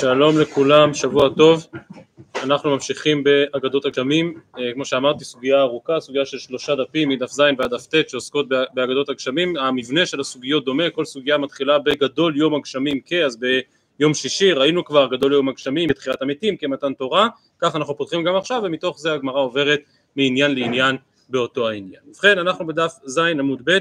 שלום לכולם, שבוע טוב. אנחנו ממשיכים באגדות הגשמים, אה, כמו שאמרתי סוגיה ארוכה, סוגיה של שלושה דפים מדף ז' ועד דף ט' שעוסקות באגדות הגשמים, המבנה של הסוגיות דומה, כל סוגיה מתחילה בגדול יום הגשמים כ, אז ביום שישי ראינו כבר גדול יום הגשמים בתחילת המתים כמתן תורה, כך אנחנו פותחים גם עכשיו ומתוך זה הגמרא עוברת מעניין לעניין באותו העניין. ובכן אנחנו בדף ז' עמוד ב'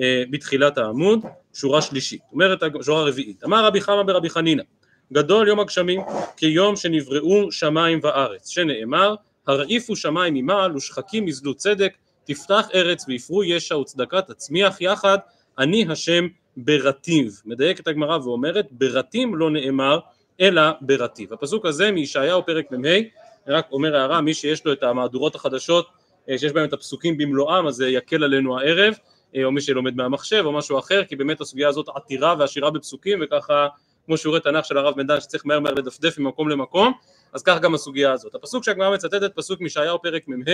אה, בתחילת העמוד, שורה שלישית, אומרת שורה רביעית, אמר רבי חמא ברבי חנינא גדול יום הגשמים כיום שנבראו שמיים וארץ, שנאמר הרעיפו שמיים ממעל ושחקים מזלו צדק תפתח ארץ ויפרו ישע וצדקה תצמיח יחד אני השם ברטיב. מדייקת הגמרא ואומרת ברטים לא נאמר אלא ברטיב. הפסוק הזה מישעיהו פרק מ"ה, רק אומר הערה מי שיש לו את המהדורות החדשות אה, שיש בהם את הפסוקים במלואם אז זה יקל עלינו הערב אה, או מי שלומד מהמחשב או משהו אחר כי באמת הסוגיה הזאת עתירה ועשירה בפסוקים וככה כמו שיעורי תנ"ך של הרב בן דן שצריך מהר מהר לדפדף ממקום למקום, אז כך גם הסוגיה הזאת. הפסוק שהגמרא מצטטת, פסוק מישעיהו פרק מ"ה,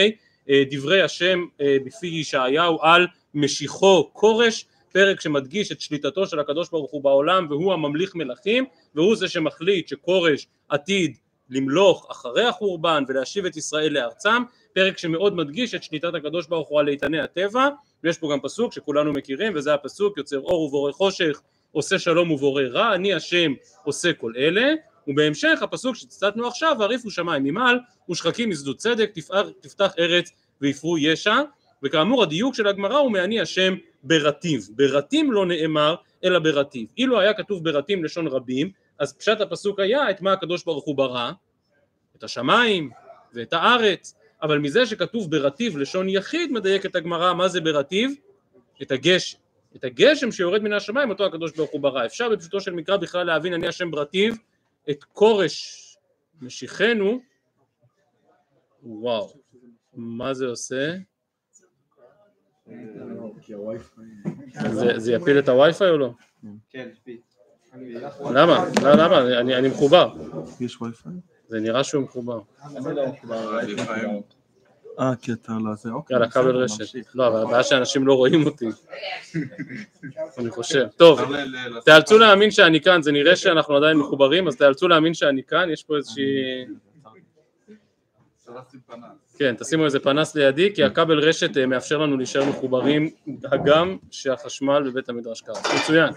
אה, דברי השם אה, בפי ישעיהו על משיחו כורש, פרק שמדגיש את שליטתו של הקדוש ברוך הוא בעולם והוא הממליך מלכים והוא זה שמחליט שכורש עתיד למלוך אחרי החורבן ולהשיב את ישראל לארצם, פרק שמאוד מדגיש את שליטת הקדוש ברוך הוא על איתני הטבע ויש פה גם פסוק שכולנו מכירים וזה הפסוק יוצר אור ובורא חושך עושה שלום ובורא רע, אני השם עושה כל אלה, ובהמשך הפסוק שציטטנו עכשיו, הריפו שמיים ממעל, ושחקים משדות צדק, תפתח ארץ ויפרו ישע, וכאמור הדיוק של הגמרא הוא מעני השם ברטיב, ברטים לא נאמר אלא ברטיב, אילו היה כתוב ברטים לשון רבים, אז פשט הפסוק היה את מה הקדוש ברוך הוא ברא, את השמיים ואת הארץ, אבל מזה שכתוב ברטיב לשון יחיד מדייקת הגמרא מה זה ברטיב? את הגשם את הגשם שיורד מן השמיים אותו הקדוש ברוך הוא ברא אפשר בפשוטו של מקרא בכלל להבין אני השם ברטיב את כורש משיחנו וואו מה זה עושה? זה, זה יפיל את הווי-פיי או לא? כן, למה? למה? אני מחובר. יש וי-פיי? זה נראה שהוא מחובר. אה, כי אתה לא זה, אוקיי. יאללה, כבל רשת. לא, אבל הבעיה שאנשים לא רואים אותי. אני חושב. טוב, תאלצו להאמין שאני כאן, זה נראה שאנחנו עדיין מחוברים, אז תאלצו להאמין שאני כאן, יש פה איזושהי... כן, תשימו איזה פנס לידי, כי הכבל רשת אה, מאפשר לנו להישאר מחוברים, הגם שהחשמל בבית המדרש קרה. מצוין.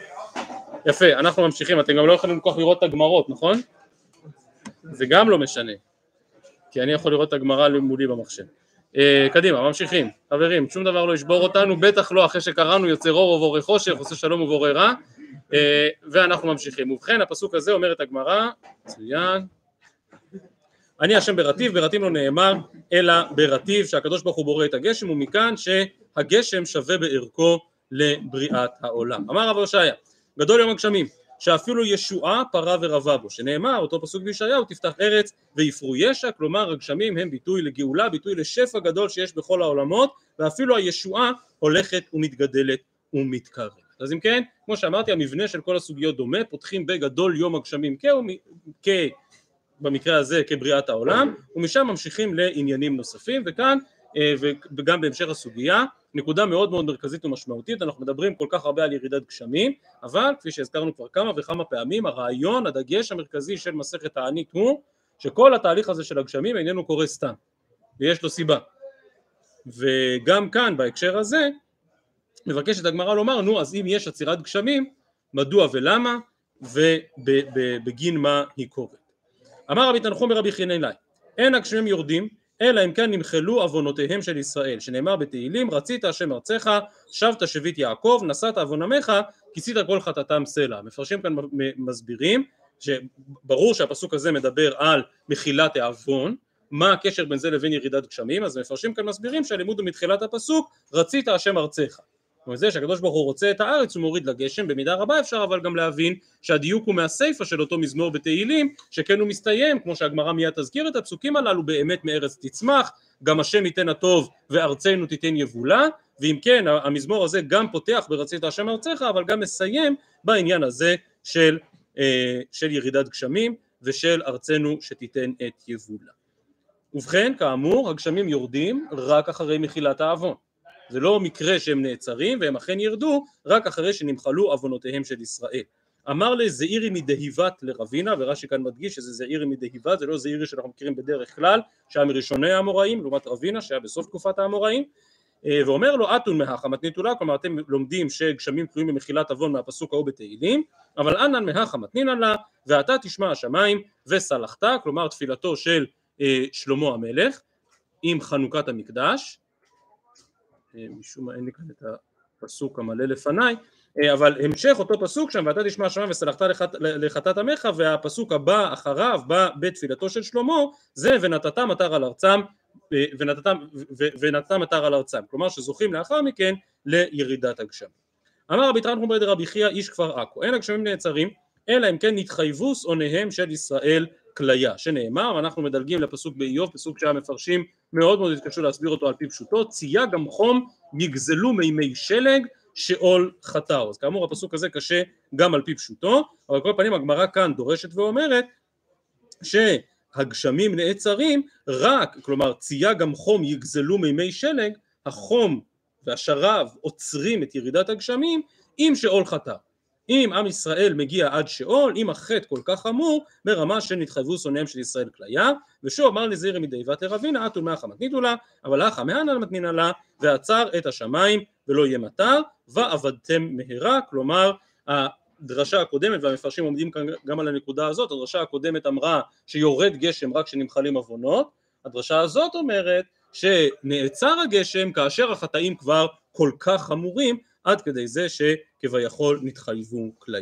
יפה, אנחנו ממשיכים, אתם גם לא יכולים כל כך לראות את הגמרות, נכון? זה גם לא משנה, כי אני יכול לראות את הגמרא מולי במחשב. אה, קדימה, ממשיכים. חברים, שום דבר לא ישבור אותנו, בטח לא אחרי שקראנו יוצר אור ובורא חושך, עושה שלום ובורא רע, אה, ואנחנו ממשיכים. ובכן, הפסוק הזה אומר את הגמרא, מצוין. אני השם ברטיב, ברטיב לא נאמר, אלא ברטיב, שהקדוש ברוך הוא בורא את הגשם, ומכאן שהגשם שווה בערכו לבריאת העולם. אמר רב הושעיה, גדול יום הגשמים, שאפילו ישועה פרה ורבה בו, שנאמר אותו פסוק בישעיהו תפתח ארץ ויפרו ישע, כלומר הגשמים הם ביטוי לגאולה, ביטוי לשפע גדול שיש בכל העולמות, ואפילו הישועה הולכת ומתגדלת ומתקרבת. אז אם כן, כמו שאמרתי, המבנה של כל הסוגיות דומה, פותחים בגדול יום הגשמים כ... כ... במקרה הזה כבריאת העולם, ומשם ממשיכים לעניינים נוספים, וכאן אה, וגם בהמשך הסוגיה, נקודה מאוד מאוד מרכזית ומשמעותית, אנחנו מדברים כל כך הרבה על ירידת גשמים, אבל כפי שהזכרנו כבר כמה וכמה פעמים, הרעיון, הדגש המרכזי של מסכת תענית הוא שכל התהליך הזה של הגשמים איננו קורה סתם, ויש לו סיבה. וגם כאן בהקשר הזה מבקשת הגמרא לומר נו אז אם יש עצירת גשמים מדוע ולמה ובגין מה היא קורית. אמר רבי תנחום ברבי חינני אין הגשמים יורדים אלא אם כן נמחלו עוונותיהם של ישראל, שנאמר בתהילים רצית השם ארצך, שבת שביט יעקב, נשאת עוון עמך, כיסית כל חטאתם סלע. מפרשים כאן מסבירים שברור שהפסוק הזה מדבר על מחילת העוון, מה הקשר בין זה לבין ירידת גשמים, אז מפרשים כאן מסבירים שהלימוד הוא מתחילת הפסוק רצית השם ארצך. זה שהקדוש ברוך הוא רוצה את הארץ הוא מוריד לגשם במידה רבה אפשר אבל גם להבין שהדיוק הוא מהסיפא של אותו מזמור בתהילים שכן הוא מסתיים כמו שהגמרא מיד תזכיר את הפסוקים הללו באמת מארץ תצמח גם השם ייתן הטוב וארצנו תיתן יבולה ואם כן המזמור הזה גם פותח ברצית השם ארצך אבל גם מסיים בעניין הזה של, אה, של ירידת גשמים ושל ארצנו שתיתן את יבולה. ובכן כאמור הגשמים יורדים רק אחרי מחילת העוון זה לא מקרה שהם נעצרים והם אכן ירדו רק אחרי שנמחלו עוונותיהם של ישראל. אמר לזעירי מדהיבת לרבינה, ורש"י כאן מדגיש שזה זעירי מדהיבת, זה לא זעירי שאנחנו מכירים בדרך כלל, שהיה מראשוני האמוראים, לעומת רבינה שהיה בסוף תקופת האמוראים, אה, ואומר לו אתון מהכה מתנית לה, כלומר אתם לומדים שגשמים תלויים במחילת עוון מהפסוק ההוא בתהילים, אבל אנן מהכה מתנינן לה, ואתה תשמע השמיים וסלחת, כלומר תפילתו של אה, שלמה המלך, עם חנוכת המקדש, משום מה אין לי כאן את הפסוק המלא לפניי, אה, אבל המשך אותו פסוק שם ואתה תשמע שמיים וסלחת לחטאת עמך והפסוק הבא אחריו בא בתפילתו של שלמה זה ונתת מטר על ארצם אה, ונתת מטר על ארצם כלומר שזוכים לאחר מכן לירידת הגשם אמר רבי טרנחום ברד רבי חייא איש כפר עכו אין הגשמים נעצרים אלא אם כן נתחייבו שונאיהם של ישראל כליה שנאמר ואנחנו מדלגים לפסוק באיוב פסוק שהמפרשים מאוד מאוד התקשו להסביר אותו על פי פשוטו צייה גם חום יגזלו מימי שלג שאול חטאו. אז כאמור הפסוק הזה קשה גם על פי פשוטו, אבל כל פנים הגמרא כאן דורשת ואומרת שהגשמים נעצרים רק, כלומר צייה גם חום יגזלו מימי שלג, החום והשרב עוצרים את ירידת הגשמים עם שאול חטא. אם עם ישראל מגיע עד שאול, אם החטא כל כך חמור, ברמה שנתחייבו שונאיהם של ישראל כליה, ושוב אמר לזירי מדיבת רבינה, אתו מאחה מתניתו לה, אבל אחא מהנא מתנינא לה, ועצר את השמיים ולא יהיה מטר, ועבדתם מהרה, כלומר הדרשה הקודמת, והמפרשים עומדים כאן גם על הנקודה הזאת, הדרשה הקודמת אמרה שיורד גשם רק כשנמחלים עוונות, הדרשה הזאת אומרת שנעצר הגשם כאשר החטאים כבר כל כך חמורים עד כדי זה שכביכול נתחייבו כליה.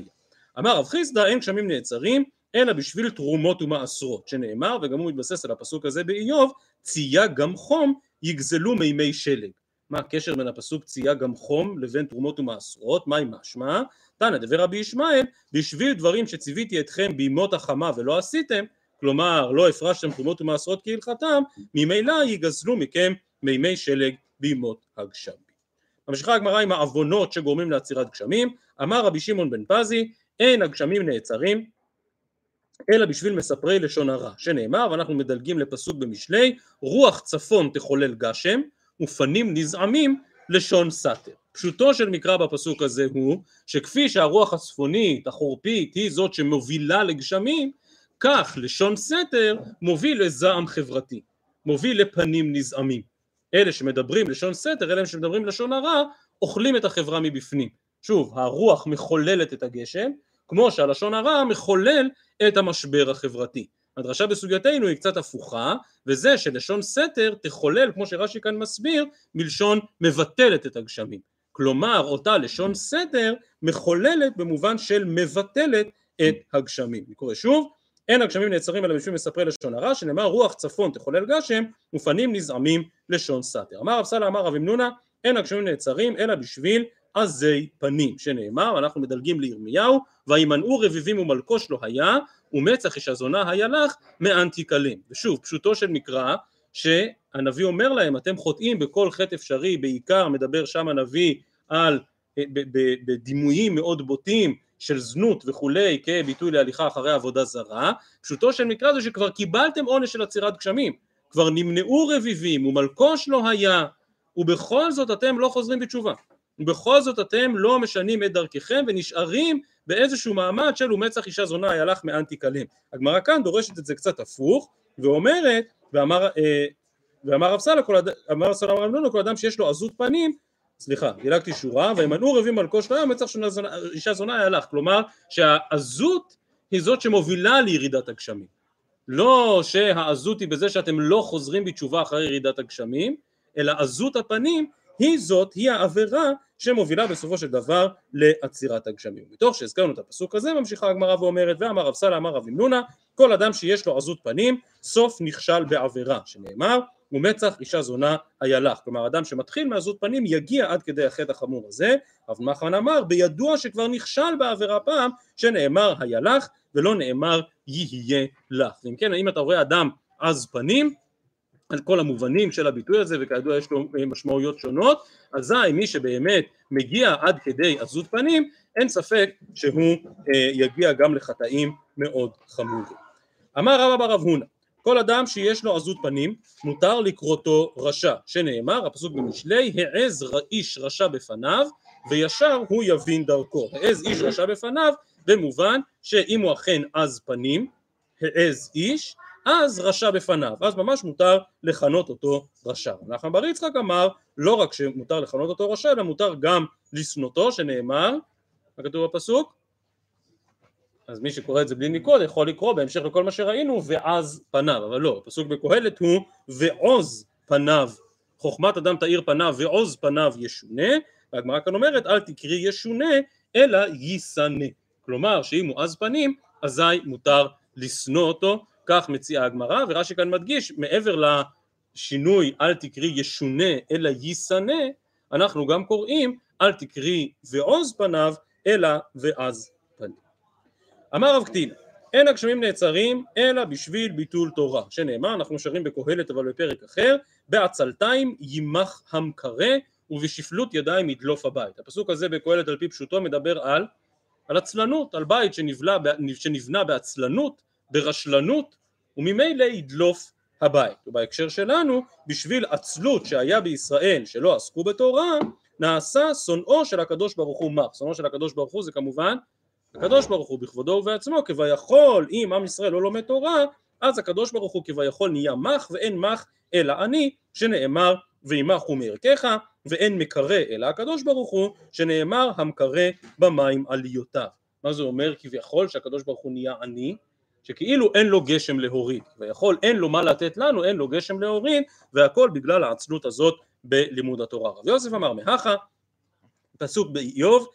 אמר רב חיסדא אין גשמים נעצרים אלא בשביל תרומות ומעשרות שנאמר וגם הוא מתבסס על הפסוק הזה באיוב צייה גם חום יגזלו מימי שלג מה הקשר בין הפסוק צייה גם חום לבין תרומות ומעשרות? מהי משמע? תנא דבר רבי ישמעאל בשביל דברים שציוויתי אתכם בימות החמה ולא עשיתם כלומר לא הפרשתם תרומות ומעשרות כהלכתם ממילא יגזלו מכם מימי שלג בימות הגשם ממשיכה הגמרא עם העוונות שגורמים לעצירת גשמים, אמר רבי שמעון בן פזי, אין הגשמים נעצרים אלא בשביל מספרי לשון הרע, שנאמר, ואנחנו מדלגים לפסוק במשלי, רוח צפון תחולל גשם, ופנים נזעמים לשון סתר. פשוטו של מקרא בפסוק הזה הוא, שכפי שהרוח הצפונית, החורפית, היא זאת שמובילה לגשמים, כך לשון סתר מוביל לזעם חברתי, מוביל לפנים נזעמים. אלה שמדברים לשון סתר, אלה שמדברים לשון הרע, אוכלים את החברה מבפנים. שוב, הרוח מחוללת את הגשם, כמו שהלשון הרע מחולל את המשבר החברתי. הדרשה בסוגייתנו היא קצת הפוכה, וזה שלשון סתר תחולל, כמו שרש"י כאן מסביר, מלשון מבטלת את הגשמים. כלומר, אותה לשון סתר מחוללת במובן של מבטלת את הגשמים. אני קורא שוב, אין הגשמים נעצרים אלא בשביל מספרי לשון הרע, שנאמר רוח צפון תחולל גשם ופנים נזעמים לשון סתר. אמר רב סלע אמר רב אמנונה אין הגשמים נעצרים אלא בשביל עזי פנים, שנאמר אנחנו מדלגים לירמיהו וימנעו רביבים ומלקוש לא היה ומצח איש הזונה היה לך מאנטיקלים. ושוב פשוטו של מקרא שהנביא אומר להם אתם חוטאים בכל חטא אפשרי בעיקר מדבר שם הנביא על בדימויים מאוד בוטים של זנות וכולי כביטוי להליכה אחרי עבודה זרה, פשוטו של מקרא זה שכבר קיבלתם עונש של עצירת גשמים, כבר נמנעו רביבים ומלקוש לא היה, ובכל זאת אתם לא חוזרים בתשובה, ובכל זאת אתם לא משנים את דרככם ונשארים באיזשהו מעמד של ומצח אישה זונה היה לך מאנטי קלים. הגמרא כאן דורשת את זה קצת הפוך, ואומרת, ואמר, אה, רב סלע, אמר רב סלע אמר כל אדם שיש לו עזות פנים סליחה, דילגתי שורה, וימנעו רבים על כושר היום, מצח אישה זונה לך, כלומר שהעזות היא זאת שמובילה לירידת הגשמים. לא שהעזות היא בזה שאתם לא חוזרים בתשובה אחרי ירידת הגשמים, אלא עזות הפנים היא זאת, היא העבירה שמובילה בסופו של דבר לעצירת הגשמים. מתוך שהזכרנו את הפסוק הזה, ממשיכה הגמרא ואומרת, ואמר רב סלע אמר רב אמנונה, כל אדם שיש לו עזות פנים, סוף נכשל בעבירה, שנאמר ומצח אישה זונה היה לך. כלומר אדם שמתחיל מעזות פנים יגיע עד כדי החטא החמור הזה. רב נחמן אמר בידוע שכבר נכשל בעבירה פעם שנאמר היה לך ולא נאמר יהיה לך. ואם כן האם אתה רואה אדם עז פנים על כל המובנים של הביטוי הזה וכידוע יש לו משמעויות שונות אזי מי שבאמת מגיע עד כדי עזות פנים אין ספק שהוא אה, יגיע גם לחטאים מאוד חמורים. אמר רבא בר הונא כל אדם שיש לו עזות פנים מותר לקרותו רשע שנאמר הפסוק במשלי העז איש רשע בפניו וישר הוא יבין דרכו. העז איש רשע בפניו במובן שאם הוא אכן עז פנים, העז איש, אז רשע בפניו, אז ממש מותר לכנות אותו רשע. נחמן בר יצחק אמר לא רק שמותר לכנות אותו רשע, אלא מותר גם לשנותו, שנאמר, מה כתוב בפסוק? אז מי שקורא את זה בלי ניקוד יכול לקרוא בהמשך לכל מה שראינו ועז פניו, אבל לא, הפסוק בקהלת הוא ועוז פניו, חוכמת אדם תאיר פניו ועוז פניו ישונה, והגמרא כאן אומרת אל תקרי ישונה אלא יישנא, כלומר שאם הוא עז פנים אזי מותר לשנוא אותו, כך מציעה הגמרא ורש"י כאן מדגיש מעבר לשינוי אל תקרי ישונה אלא יישנא אנחנו גם קוראים אל תקרי ועוז פניו אלא ועז אמר רב קטין אין הגשמים נעצרים אלא בשביל ביטול תורה שנאמר אנחנו שרים בקהלת אבל בפרק אחר בעצלתיים יימח המקרה ובשפלות ידיים ידלוף הבית הפסוק הזה בקהלת על פי פשוטו מדבר על על עצלנות על בית שנבלה, שנבנה בעצלנות ברשלנות וממילא ידלוף הבית. ובהקשר שלנו בשביל עצלות שהיה בישראל שלא עסקו בתורה נעשה שונאו של הקדוש ברוך הוא מח. שונאו של הקדוש ברוך הוא זה כמובן הקדוש ברוך הוא בכבודו ובעצמו כביכול אם עם ישראל לא לומד תורה אז הקדוש ברוך הוא כביכול נהיה מח ואין מח אלא אני שנאמר וימח הוא מערכך ואין מקרא אלא הקדוש ברוך הוא שנאמר המקרא במים עליותיו מה זה אומר? כביכול שהקדוש ברוך הוא נהיה עני שכאילו אין לו גשם להוריד. ויכול אין לו מה לתת לנו אין לו גשם להוריד והכל בגלל העצלות הזאת בלימוד התורה. רב יוסף אמר מהכה פסוק באיוב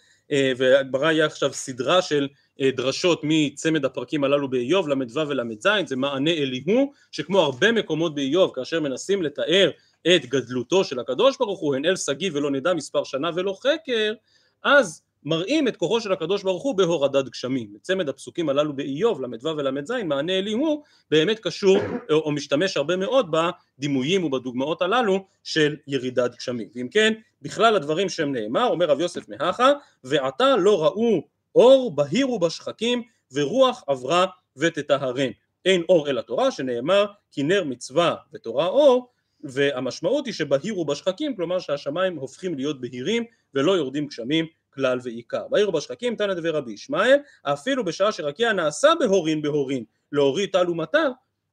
והגמרא יהיה עכשיו סדרה של אה, דרשות מצמד הפרקים הללו באיוב ל"ו ול"ז זה מענה אליהו שכמו הרבה מקומות באיוב כאשר מנסים לתאר את גדלותו של הקדוש ברוך הוא הן אל שגיא ולא נדע מספר שנה ולא חקר אז מראים את כוחו של הקדוש ברוך הוא בהורדת גשמים. צמד הפסוקים הללו באיוב ל"ו ול"ז מענה אליהו באמת קשור או משתמש הרבה מאוד בדימויים ובדוגמאות הללו של ירידת גשמים. ואם כן בכלל הדברים שהם נאמר אומר רב יוסף מהכה ועתה לא ראו אור בהירו בשחקים ורוח עברה ותטהרם. אין אור אלא תורה שנאמר כי נר מצווה ותורה אור והמשמעות היא שבהירו בשחקים כלומר שהשמיים הופכים להיות בהירים ולא יורדים גשמים כלל ועיקר. בעיר בשחקים תנא דבר רבי ישמעאל אפילו בשעה שרקיע נעשה בהורין בהורין להוריד טל ומטר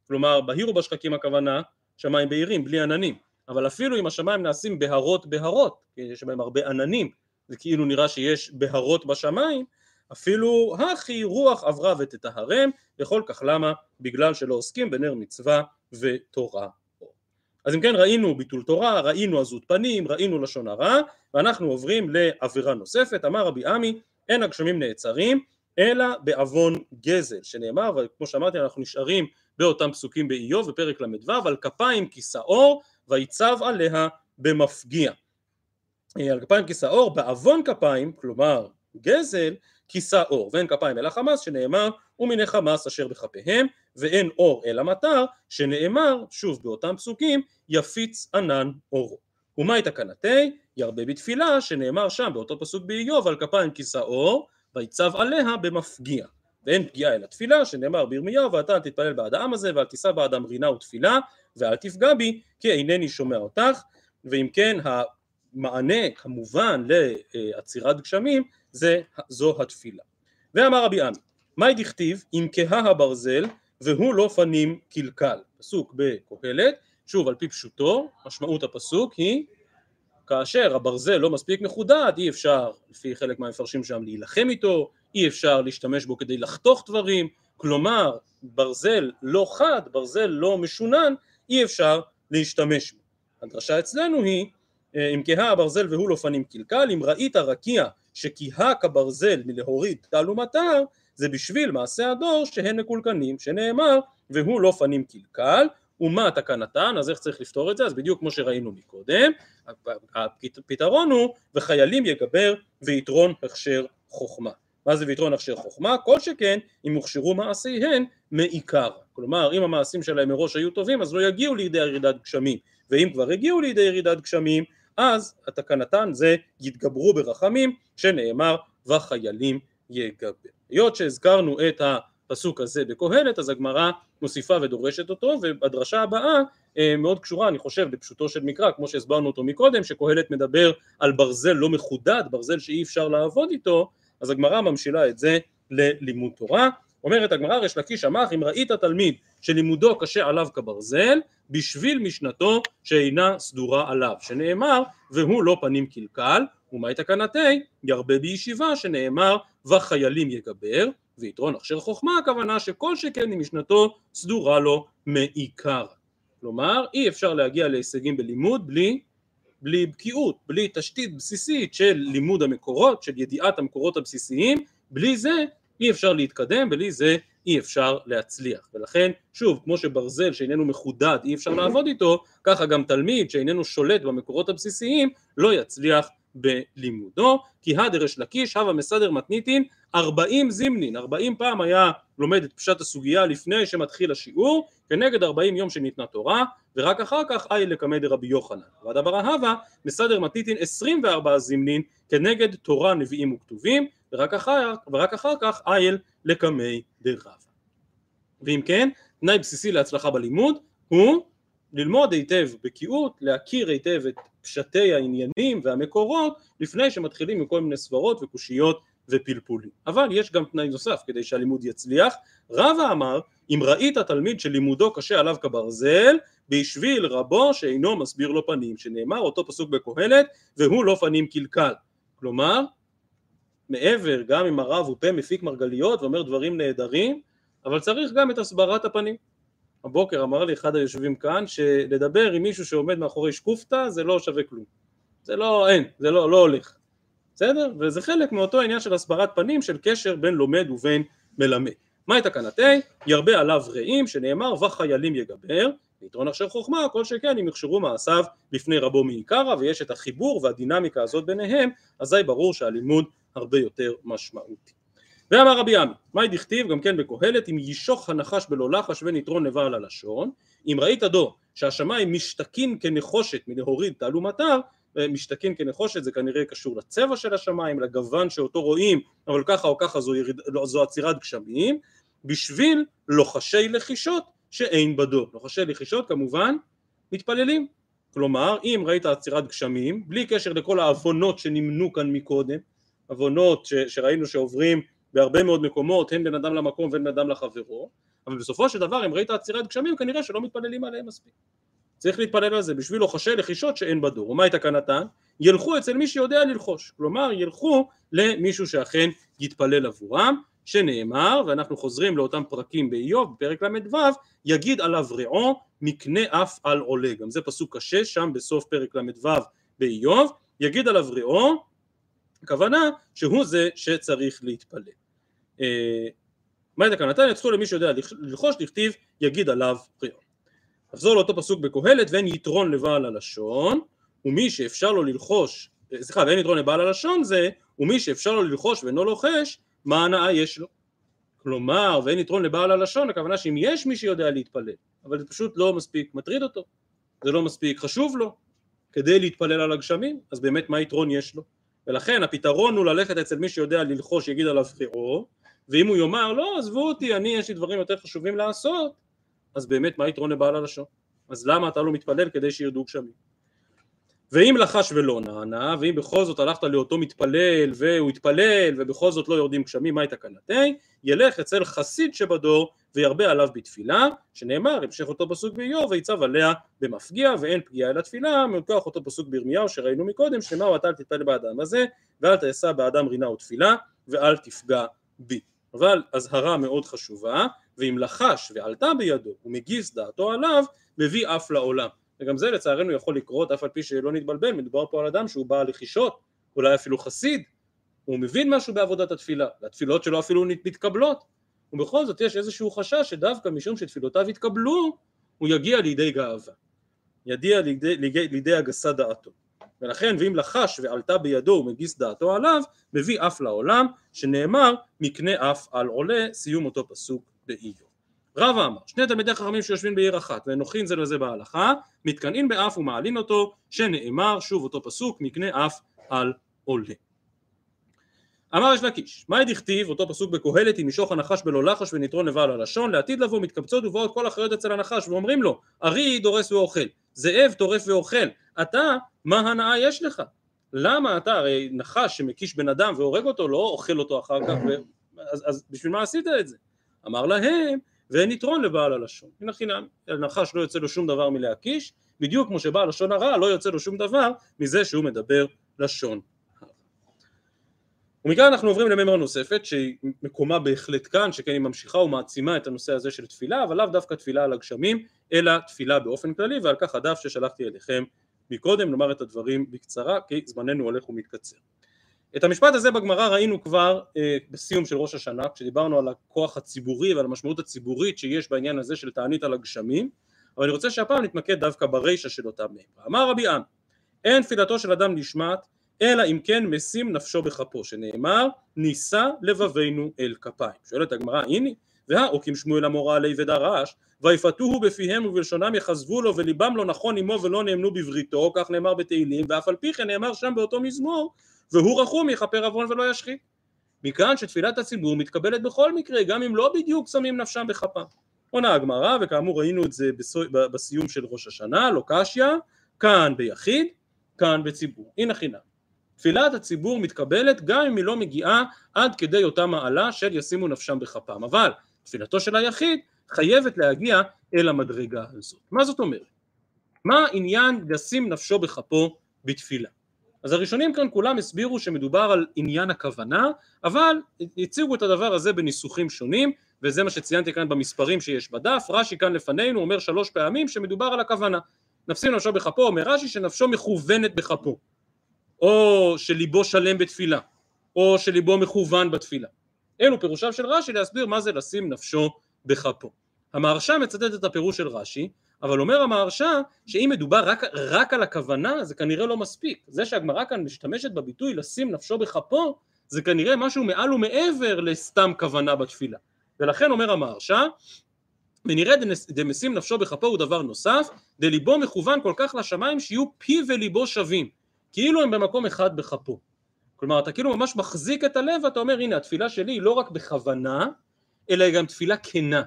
כלומר בהיר ובשחקים הכוונה שמיים בהירים בלי עננים. אבל אפילו אם השמיים נעשים בהרות בהרות כי יש בהם הרבה עננים זה כאילו נראה שיש בהרות בשמיים אפילו הכי רוח עברה ותטהרם וכל כך למה? בגלל שלא עוסקים בנר מצווה ותורה אז אם כן ראינו ביטול תורה, ראינו עזות פנים, ראינו לשון הרע, ואנחנו עוברים לעבירה נוספת, אמר רבי עמי אין הגשמים נעצרים אלא בעוון גזל, שנאמר, וכמו שאמרתי אנחנו נשארים באותם פסוקים באיוב בפרק ל"ו, על כפיים כיסאור ויצב עליה במפגיע. על כפיים כיסאור, בעוון כפיים, כלומר גזל, כיסה אור, ואין כפיים אלא חמאס, שנאמר ומיני חמאס אשר בכפיהם, ואין אור אלא מטר, שנאמר, שוב באותם פסוקים, יפיץ ענן אורו. ומהי תקנתי? ירבה בתפילה, שנאמר שם באותו פסוק באיוב, על כפיים כיסה אור, ויצב עליה במפגיע. ואין פגיעה אלא תפילה, שנאמר בירמיהו, ואתה אל תתפלל בעד העם הזה, ואל תישא בעדם רינה ותפילה, ואל תפגע בי, כי אינני שומע אותך. ואם כן, המענה כמובן לעצירת גשמים, זה, זו התפילה. ואמר רבי עמי, מהי דכתיב אם כהה הברזל והוא לא פנים קלקל, פסוק בקהלת, שוב על פי פשוטו, משמעות הפסוק היא כאשר הברזל לא מספיק מחודד אי אפשר לפי חלק מהמפרשים שם להילחם איתו, אי אפשר להשתמש בו כדי לחתוך דברים, כלומר ברזל לא חד, ברזל לא משונן, אי אפשר להשתמש בו. הדרשה אצלנו היא אם כהה הברזל והוא לא פנים קלקל, אם ראית רקיע שכיהה כברזל מלהוריד ומטר, זה בשביל מעשה הדור שהן מקולקנים, שנאמר והוא לא פנים קלקל, ומה תקנתן, אז איך צריך לפתור את זה? אז בדיוק כמו שראינו מקודם, הפתרון הוא וחיילים יגבר ויתרון הכשר חוכמה. מה זה ויתרון הכשר חוכמה? כל שכן אם הוכשרו מעשיהן מעיקר. כלומר אם המעשים שלהם מראש היו טובים אז לא יגיעו לידי ירידת גשמים, ואם כבר הגיעו לידי ירידת גשמים אז התקנתן זה יתגברו ברחמים שנאמר וחיילים יגבר. היות שהזכרנו את הפסוק הזה בקהלת, אז הגמרא מוסיפה ודורשת אותו, והדרשה הבאה אה, מאוד קשורה, אני חושב, לפשוטו של מקרא, כמו שהסברנו אותו מקודם, שקהלת מדבר על ברזל לא מחודד, ברזל שאי אפשר לעבוד איתו, אז הגמרא ממשילה את זה ללימוד תורה. אומרת הגמרא ריש לקיש אמר אם ראית תלמיד שלימודו קשה עליו כברזל בשביל משנתו שאינה סדורה עליו שנאמר והוא לא פנים קלקל ומאי תקנתי ירבה בישיבה שנאמר וחיילים יגבר ויתרון הכשר חוכמה הכוונה שכל שכן אם משנתו סדורה לו מעיקר. כלומר אי אפשר להגיע להישגים בלימוד בלי בלי בקיאות, בלי תשתית בסיסית של לימוד המקורות, של ידיעת המקורות הבסיסיים, בלי זה אי אפשר להתקדם, בלי זה אי אפשר להצליח. ולכן, שוב, כמו שברזל שאיננו מחודד אי אפשר לעבוד איתו, ככה גם תלמיד שאיננו שולט במקורות הבסיסיים לא יצליח בלימודו, כי הדרש לקיש הווה מסדר מתניתין ארבעים זימנין, ארבעים פעם היה לומד את פשט הסוגיה לפני שמתחיל השיעור, כנגד ארבעים יום שניתנה תורה, ורק אחר כך אי לקמא דרבי יוחנן. והדבר ההווה מסדר עשרים וארבעה זימנין כנגד תורה נביאים וכתובים, ורק אחר, ורק אחר כך אייל לקמי דרבה. ואם כן, תנאי בסיסי להצלחה בלימוד הוא ללמוד היטב בקיאות, להכיר היטב את פשטי העניינים והמקורות לפני שמתחילים עם כל מיני סברות וקושיות ופלפולים. אבל יש גם תנאי נוסף כדי שהלימוד יצליח. רבא אמר אם ראית תלמיד שלימודו קשה עליו כברזל בשביל רבו שאינו מסביר לו פנים שנאמר אותו פסוק בקהלת והוא לא פנים קלקל כלומר מעבר גם אם הרב הוא פה מפיק מרגליות ואומר דברים נהדרים אבל צריך גם את הסברת הפנים הבוקר אמר לי אחד היושבים כאן שלדבר עם מישהו שעומד מאחורי שקופטה זה לא שווה כלום זה לא, אין, זה לא, לא הולך בסדר? וזה חלק מאותו עניין של הסברת פנים של קשר בין לומד ובין מלמד מהי תקנתי? ירבה עליו רעים שנאמר וחיילים יגבר ויתרון אשר חוכמה כל שכן אם יכשרו מעשיו בפני רבו מעיקרא ויש את החיבור והדינמיקה הזאת ביניהם אזי ברור שהלימוד הרבה יותר משמעותי. ואמר רבי עמי, מאי דכתיב גם כן בקהלת אם יישוך הנחש בלא לחש ונתרון נבל הלשון אם ראית דור שהשמיים משתקין כנחושת מלהוריד תעלומתיו משתקין כנחושת זה כנראה קשור לצבע של השמיים לגוון שאותו רואים אבל ככה או ככה זו, יריד, לא, זו עצירת גשמים בשביל לוחשי לחישות שאין בדור לוחשי לחישות כמובן מתפללים. כלומר אם ראית עצירת גשמים בלי קשר לכל העוונות שנמנו כאן מקודם עוונות ש, שראינו שעוברים בהרבה מאוד מקומות הן בין אדם למקום והן בין אדם לחברו אבל בסופו של דבר אם ראית עצירת גשמים כנראה שלא מתפללים עליהם מספיק צריך להתפלל על זה בשביל לוחשי לחישות שאין בדור ומה הייתה תקנתן? ילכו אצל מי שיודע ללחוש כלומר ילכו למישהו שאכן יתפלל עבורם שנאמר ואנחנו חוזרים לאותם פרקים באיוב בפרק ל"ו יגיד עליו רעו מקנה אף על עולה גם זה פסוק קשה שם בסוף פרק ל"ו באיוב יגיד עליו רעו הכוונה שהוא זה שצריך להתפלל. אה, מה את הכוונתה? יצחו למי שיודע ללחוש לכתיב יגיד עליו פריון. נחזור לאותו פסוק בקהלת ואין יתרון לבעל הלשון ומי שאפשר לו ללחוש אה, סליחה ואין יתרון לבעל הלשון זה ומי שאפשר לו ללחוש ואינו לוחש מה הנאה יש לו? כלומר ואין יתרון לבעל הלשון הכוונה שאם יש מי שיודע להתפלל אבל זה פשוט לא מספיק מטריד אותו זה לא מספיק חשוב לו כדי להתפלל על הגשמים אז באמת מה יתרון יש לו? ולכן הפתרון הוא ללכת אצל מי שיודע ללחוש יגיד עליו חירו ואם הוא יאמר לא עזבו אותי אני יש לי דברים יותר חשובים לעשות אז באמת מה היתרון לבעל הלשון? אז למה אתה לא מתפלל כדי שירדו גשמים? ואם לחש ולא נענה ואם בכל זאת הלכת לאותו מתפלל והוא התפלל ובכל זאת לא יורדים גשמים מה תקנתי ילך אצל חסיד שבדור וירבה עליו בתפילה שנאמר המשך אותו פסוק באיוב ויצב עליה במפגיע ואין פגיעה אל התפילה מכוח אותו פסוק בירמיהו שראינו מקודם שנאמר ואתה אל תתפלל באדם הזה ואל תעשה באדם רינה ותפילה ואל תפגע בי. אבל אזהרה מאוד חשובה ואם לחש ועלתה בידו ומגיס דעתו עליו מביא אף לעולם. וגם זה לצערנו יכול לקרות אף על פי שלא נתבלבל מדובר פה על אדם שהוא בעל לחישות אולי אפילו חסיד. הוא מבין משהו בעבודת התפילה והתפילות שלו אפילו מתקבלות. ובכל זאת יש איזשהו חשש שדווקא משום שתפילותיו יתקבלו הוא יגיע לידי גאווה. יגיע לידי, לידי, לידי הגסה דעתו. ולכן ואם לחש ועלתה בידו ומגיס דעתו עליו מביא אף לעולם שנאמר מקנה אף על עולה סיום אותו פסוק באיוב רבא אמר שני תלמידי חכמים שיושבים בעיר אחת ונוחין זה לזה בהלכה מתקנאים באף ומעלין אותו שנאמר שוב אותו פסוק מקנה אף על עולה אמר יש לקיש, מאי דכתיב, אותו פסוק בקהלת, אם ישוך הנחש בלא לחש ונתרון לבעל הלשון, לעתיד לבוא מתקבצות ובאות כל החיות אצל הנחש, ואומרים לו, ארי דורס ואוכל, זאב טורף ואוכל, אתה, מה הנאה יש לך? למה אתה, הרי נחש שמקיש בן אדם והורג אותו, לא אוכל אותו אחר כך, ו... אז, אז בשביל מה עשית את זה? אמר להם, ואין יתרון לבעל הלשון. הנה חינם, נחש לא יוצא לו שום דבר מלהקיש, בדיוק כמו שבעל לשון הרע לא יוצא לו שום דבר מזה שהוא מדבר לשון ומכאן אנחנו עוברים למימר נוספת שהיא מקומה בהחלט כאן, שכן היא ממשיכה ומעצימה את הנושא הזה של תפילה, אבל לאו דווקא תפילה על הגשמים, אלא תפילה באופן כללי, ועל כך הדף ששלחתי אליכם מקודם, נאמר את הדברים בקצרה, כי זמננו הולך ומתקצר. את המשפט הזה בגמרא ראינו כבר אה, בסיום של ראש השנה, כשדיברנו על הכוח הציבורי ועל המשמעות הציבורית שיש בעניין הזה של תענית על הגשמים, אבל אני רוצה שהפעם נתמקד דווקא ברישא של אותה מימרה. אמר רבי עם, אין תפילתו של אדם נשמעת אלא אם כן משים נפשו בכפו, שנאמר נישא לבבינו אל כפיים. שואלת הגמרא הנה והאוקים שמואל המורה עלי ודרש ויפתוהו בפיהם ובלשונם יכזבו לו וליבם לא נכון עמו ולא נאמנו בבריתו כך נאמר בתהילים ואף על פי כן נאמר שם באותו מזמור והוא רחום יכפר עוון ולא ישחית מכאן שתפילת הציבור מתקבלת בכל מקרה גם אם לא בדיוק שמים נפשם בכפם עונה הגמרא וכאמור ראינו את זה בסיום של ראש השנה לא קשיא כאן ביחיד כאן בציבור. הנה חינם. תפילת הציבור מתקבלת גם אם היא לא מגיעה עד כדי אותה מעלה של ישימו נפשם בכפם. אבל תפילתו של היחיד חייבת להגיע אל המדרגה הזאת. מה זאת אומרת? מה העניין לשים נפשו בכפו בתפילה? אז הראשונים כאן כולם הסבירו שמדובר על עניין הכוונה אבל הציגו את הדבר הזה בניסוחים שונים וזה מה שציינתי כאן במספרים שיש בדף רש"י כאן לפנינו אומר שלוש פעמים שמדובר על הכוונה נפשים נפשו בכפו אומר רש"י שנפשו מכוונת בכפו או שליבו שלם בתפילה, או שליבו מכוון בתפילה. אלו פירושיו של רש"י להסביר מה זה לשים נפשו בכפו. המהרש"א מצטט את הפירוש של רש"י, אבל אומר המהרש"א שאם מדובר רק, רק על הכוונה זה כנראה לא מספיק. זה שהגמרא כאן משתמשת בביטוי לשים נפשו בכפו זה כנראה משהו מעל ומעבר לסתם כוונה בתפילה. ולכן אומר המהרש"א ונראה דמשים נפשו בכפו הוא דבר נוסף, דליבו מכוון כל כך לשמיים שיהיו פיו וליבו שווים. כאילו הם במקום אחד בכפו. כלומר אתה כאילו ממש מחזיק את הלב ואתה אומר הנה התפילה שלי היא לא רק בכוונה אלא היא גם תפילה כנה.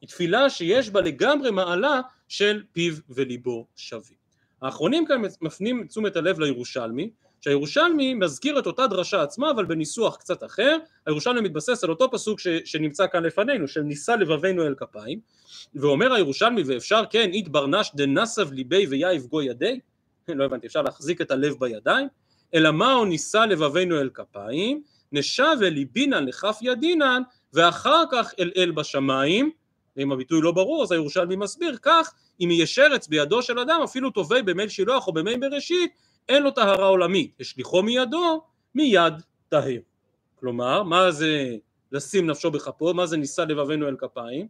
היא תפילה שיש בה לגמרי מעלה של פיו וליבו שווים. האחרונים כאן מפנים תשומת הלב לירושלמי שהירושלמי מזכיר את אותה דרשה עצמה אבל בניסוח קצת אחר הירושלמי מתבסס על אותו פסוק ש, שנמצא כאן לפנינו של נישא לבבינו אל כפיים ואומר הירושלמי ואפשר כן אית ברנש דנסב ליבי ויאיב גו ידי לא הבנתי, אפשר להחזיק את הלב בידיים? אלא מהו נישא לבבינו אל כפיים, נשב אל ליבינן לכף ידינן, ואחר כך אל אל בשמיים, ואם הביטוי לא ברור אז הירושלמי מסביר, כך אם יהיה שרץ בידו של אדם אפילו טובי במי שילוח או במי בראשית, אין לו טהרה עולמית, השליחו מידו, מיד טהר. כלומר, מה זה לשים נפשו בכפו, מה זה נישא לבבינו אל כפיים?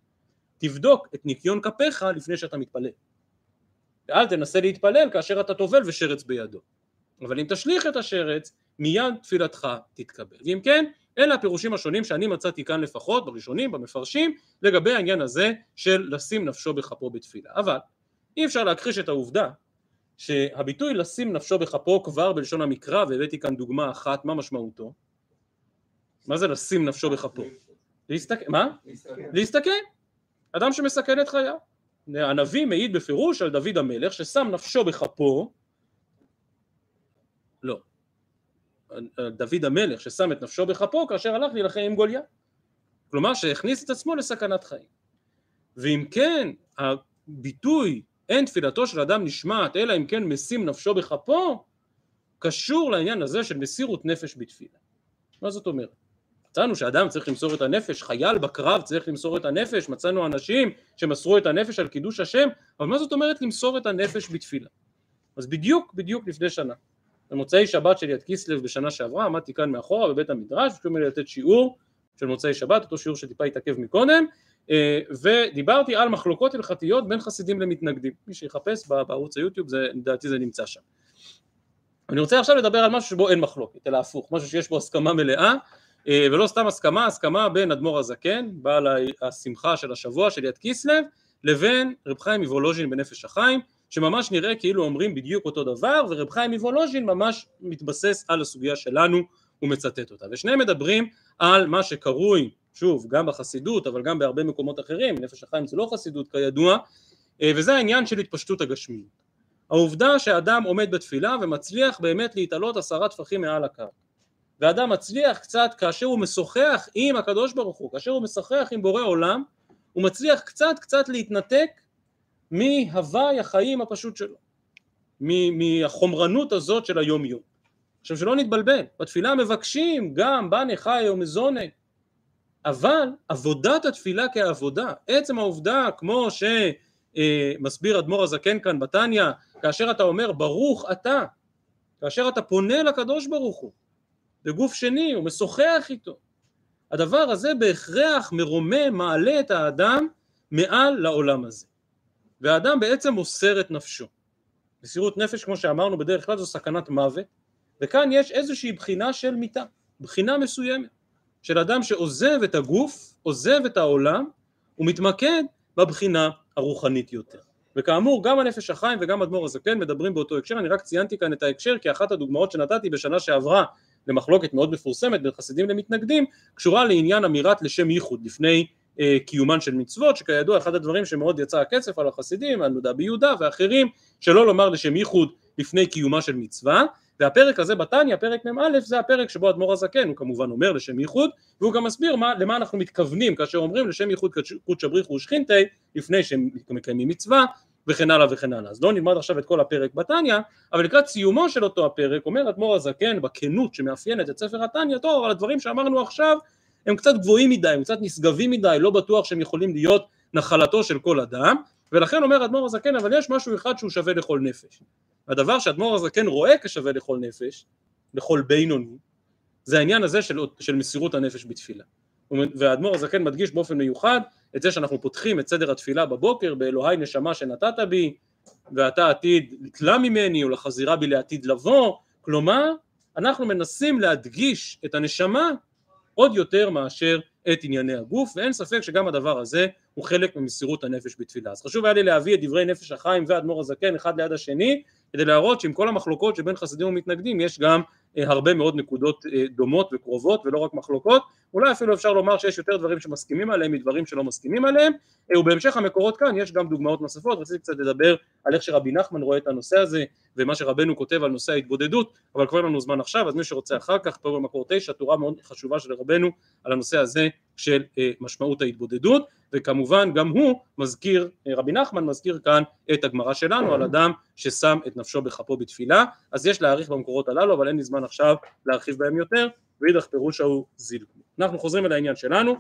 תבדוק את ניקיון כפיך לפני שאתה מתפלל. ואל תנסה להתפלל כאשר אתה טובל ושרץ בידו. אבל אם תשליך את השרץ, מיד תפילתך תתקבל. ואם כן, אלה הפירושים השונים שאני מצאתי כאן לפחות, בראשונים, במפרשים, לגבי העניין הזה של לשים נפשו בכפו בתפילה. אבל אי אפשר להכחיש את העובדה שהביטוי לשים נפשו בכפו כבר בלשון המקרא, והבאתי כאן דוגמה אחת, מה משמעותו? מה זה לשים נפשו בכפו? להסתכל, מה? להסתכל. אדם שמסכן את חייו. הנביא מעיד בפירוש על דוד המלך ששם נפשו בכפו לא דוד המלך ששם את נפשו בכפו כאשר הלך להילחם עם גוליה כלומר שהכניס את עצמו לסכנת חיים ואם כן הביטוי אין תפילתו של אדם נשמעת אלא אם כן משים נפשו בכפו קשור לעניין הזה של מסירות נפש בתפילה מה זאת אומרת? מצאנו שאדם צריך למסור את הנפש, חייל בקרב צריך למסור את הנפש, מצאנו אנשים שמסרו את הנפש על קידוש השם, אבל מה זאת אומרת למסור את הנפש בתפילה? אז בדיוק בדיוק לפני שנה, במוצאי שבת של יד כיסלב בשנה שעברה, עמדתי כאן מאחורה בבית המדרש, ביקשו ממני לתת שיעור של מוצאי שבת, אותו שיעור שטיפה התעכב מקודם, אה, ודיברתי על מחלוקות הלכתיות בין חסידים למתנגדים, מי שיחפש בערוץ היוטיוב, זה, לדעתי זה נמצא שם. אני רוצה עכשיו לדבר על משהו שבו אין מחלוקת, אלא הפוך, משהו שיש בו הסכמה מלאה אה, ולא סתם הסכמה, הסכמה בין אדמו"ר הזקן, בעל השמחה של השבוע של יד כיסלב, לבין רב חיים מוולוז'ין בנפש החיים, שממש נראה כאילו אומרים בדיוק אותו דבר, ורב חיים מוולוז'ין ממש מתבסס על הסוגיה שלנו, הוא מצטט אותה. ושניהם מדברים על מה שקרוי, שוב, גם בחסידות, אבל גם בהרבה מקומות אחרים, נפש החיים זה לא חסידות כידוע, אה, וזה העניין של התפשטות הגשמיות. העובדה שאדם עומד בתפילה ומצליח באמת להתעלות עשרה טפחים מעל הקו. ואדם מצליח קצת כאשר הוא משוחח עם הקדוש ברוך הוא, כאשר הוא משוחח עם בורא עולם, הוא מצליח קצת קצת להתנתק מהוואי החיים הפשוט שלו, מהחומרנות הזאת של היום יום. עכשיו שלא נתבלבל, בתפילה מבקשים גם בני חי או מזוני, אבל עבודת התפילה כעבודה, עצם העובדה כמו שמסביר אדמו"ר הזקן כאן בתניא, כאשר אתה אומר ברוך אתה, כאשר אתה פונה לקדוש ברוך הוא, בגוף שני, הוא משוחח איתו, הדבר הזה בהכרח מרומם, מעלה את האדם מעל לעולם הזה. והאדם בעצם מוסר את נפשו. מסירות נפש כמו שאמרנו בדרך כלל זו סכנת מוות וכאן יש איזושהי בחינה של מיתה, בחינה מסוימת של אדם שעוזב את הגוף, עוזב את העולם ומתמקד בבחינה הרוחנית יותר. וכאמור גם הנפש החיים וגם אדמו"ר הזקן מדברים באותו הקשר, אני רק ציינתי כאן את ההקשר כי אחת הדוגמאות שנתתי בשנה שעברה למחלוקת מאוד מפורסמת בין חסידים למתנגדים קשורה לעניין אמירת לשם ייחוד לפני קיומן של מצוות שכידוע אחד הדברים שמאוד יצא הקצף על החסידים, על נודע ביהודה ואחרים שלא לומר לשם ייחוד לפני קיומה של מצווה והפרק הזה בתניא, פרק מ"א, זה הפרק שבו אדמו"ר הזקן הוא כמובן אומר לשם ייחוד והוא גם מסביר מה, למה אנחנו מתכוונים כאשר אומרים לשם ייחוד קודשא בריך ושכינתי לפני שהם מקיימים מצווה וכן הלאה וכן הלאה. אז לא נלמד עכשיו את כל הפרק בתניא, אבל לקראת סיומו של אותו הפרק אומר אדמו"ר הזקן בכנות שמאפיינת את ספר התניא, טוב, אבל הדברים שאמרנו עכשיו הם קצת גבוהים מדי, הם קצת נשגבים מדי, לא בטוח שהם יכולים להיות נחלתו של כל אדם, ולכן אומר אדמו"ר הזקן, אבל יש משהו אחד שהוא שווה לכל נפש. הדבר שאדמו"ר הזקן רואה כשווה לכל נפש, לכל בינוני, זה העניין הזה של, של מסירות הנפש בתפילה. והאדמו"ר הזקן מדגיש באופן מיוחד את זה שאנחנו פותחים את סדר התפילה בבוקר באלוהי נשמה שנתת בי ואתה עתיד לתלה ממני ולחזירה בי לעתיד לבוא כלומר אנחנו מנסים להדגיש את הנשמה עוד יותר מאשר את ענייני הגוף ואין ספק שגם הדבר הזה הוא חלק ממסירות הנפש בתפילה. אז חשוב היה לי להביא את דברי נפש החיים ואדמו"ר הזקן אחד ליד השני כדי להראות שעם כל המחלוקות שבין חסידים ומתנגדים יש גם הרבה מאוד נקודות אה, דומות וקרובות ולא רק מחלוקות. אולי אפילו אפשר לומר שיש יותר דברים שמסכימים עליהם מדברים שלא מסכימים עליהם. אה, ובהמשך המקורות כאן יש גם דוגמאות נוספות. רציתי קצת לדבר על איך שרבי נחמן רואה את הנושא הזה ומה שרבנו כותב על נושא ההתבודדות אבל כבר לנו זמן עכשיו אז מי שרוצה אחר כך פה במקור תשע תורה מאוד חשובה של רבנו על הנושא הזה של משמעות ההתבודדות וכמובן גם הוא מזכיר, רבי נחמן מזכיר כאן את הגמרא שלנו על אדם ששם את נפשו בכפו בתפילה. אז יש להעריך במקורות הללו אבל אין לי זמן עכשיו להרחיב בהם יותר ואידך פירוש ההוא זילגו אנחנו חוזרים אל העניין שלנו.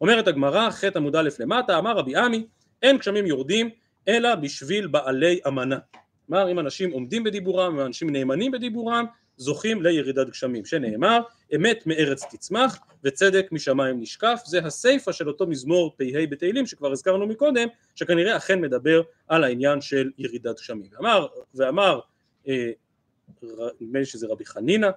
אומרת הגמרא ח' עמוד א' למטה אמר רבי עמי אין גשמים יורדים אלא בשביל בעלי אמנה. כלומר אם אנשים עומדים בדיבורם ואנשים נאמנים בדיבורם זוכים לירידת גשמים שנאמר אמת מארץ תצמח וצדק משמיים נשקף זה הסיפה של אותו מזמור פ"ה בתהילים שכבר הזכרנו מקודם שכנראה אכן מדבר על העניין של ירידת גשמים. ואמר, ואמר אה, נדמה לי שזה רבי חנינא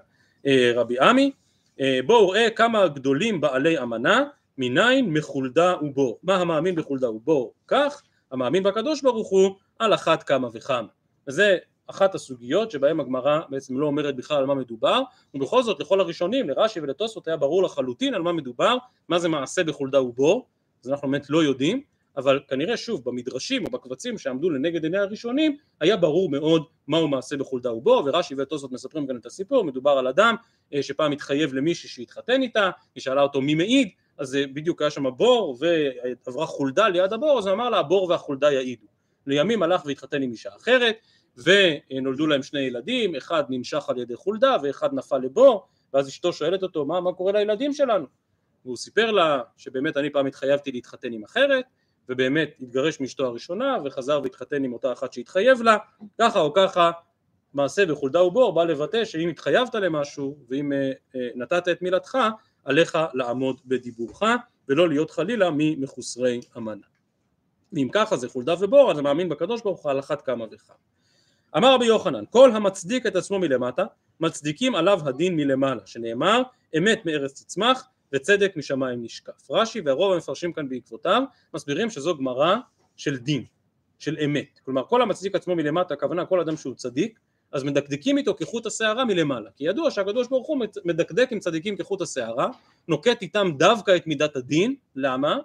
אה, רבי עמי אה, בואו ראה כמה גדולים בעלי אמנה מניין מחולדה ובור מה המאמין בחולדה ובור כך המאמין בקדוש ברוך הוא על אחת כמה וכמה וזה אחת הסוגיות שבהן הגמרא בעצם לא אומרת בכלל על מה מדובר ובכל זאת לכל הראשונים לרש"י ולתוספות היה ברור לחלוטין על מה מדובר מה זה מעשה בחולדה ובור אז אנחנו באמת לא יודעים אבל כנראה שוב במדרשים או בקבצים שעמדו לנגד עיני הראשונים היה ברור מאוד מהו מעשה בחולדה ובור ורש"י ותוספות מספרים כאן את הסיפור מדובר על אדם אה, שפעם התחייב למישהי שהתחתן איתה היא שאלה אותו מי מעיד אז אה, בדיוק היה שם בור ועברה חולדה ליד הבור אז הוא אמר לה הבור והחולדה יעידו. לימים הלך והתחתן עם אישה אחרת ונולדו להם שני ילדים, אחד ננשך על ידי חולדה ואחד נפל לבור, ואז אשתו שואלת אותו מה, מה קורה לילדים שלנו? והוא סיפר לה שבאמת אני פעם התחייבתי להתחתן עם אחרת, ובאמת התגרש מאשתו הראשונה וחזר והתחתן עם אותה אחת שהתחייב לה, ככה או ככה מעשה בחולדה ובור בא לבטא שאם התחייבת למשהו ואם אה, אה, נתת את מילתך עליך לעמוד בדיבורך ולא להיות חלילה ממחוסרי אמנה. ואם ככה זה חולדה ובור אז מאמין בקדוש ברוך הוא על אחת כמה וכמה. אמר רבי יוחנן כל המצדיק את עצמו מלמטה מצדיקים עליו הדין מלמעלה שנאמר אמת מארץ תצמח וצדק משמיים נשקף רש"י והרוב המפרשים כאן בעקבותיו מסבירים שזו גמרא של דין של אמת כלומר כל המצדיק עצמו מלמטה הכוונה כל אדם שהוא צדיק אז מדקדקים איתו כחוט השערה מלמעלה, כי ידוע שהקדוש ברוך הוא מדקדק עם צדיקים כחוט השערה, נוקט איתם דווקא את מידת הדין, למה?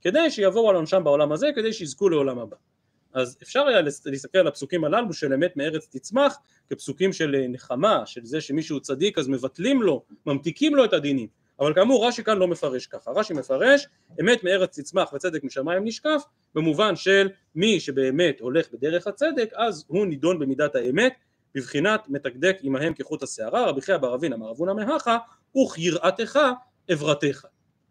כדי שיבואו על עונשם בעולם הזה, כדי שיזכו לעולם הבא. אז אפשר היה להסתכל על הפסוקים הללו של אמת מארץ תצמח כפסוקים של נחמה, של זה שמישהו צדיק אז מבטלים לו, ממתיקים לו את הדינים, אבל כאמור רש"י כאן לא מפרש ככה, רש"י מפרש אמת מארץ תצמח וצדק משמיים נשקף במובן של מי שבאמת הולך בדרך הצדק אז הוא נידון במידת האמת בבחינת מתקדק עמהם כחוט השערה רבי חייא בר אבין אמר אבונה מהכה וכיראתך עברתך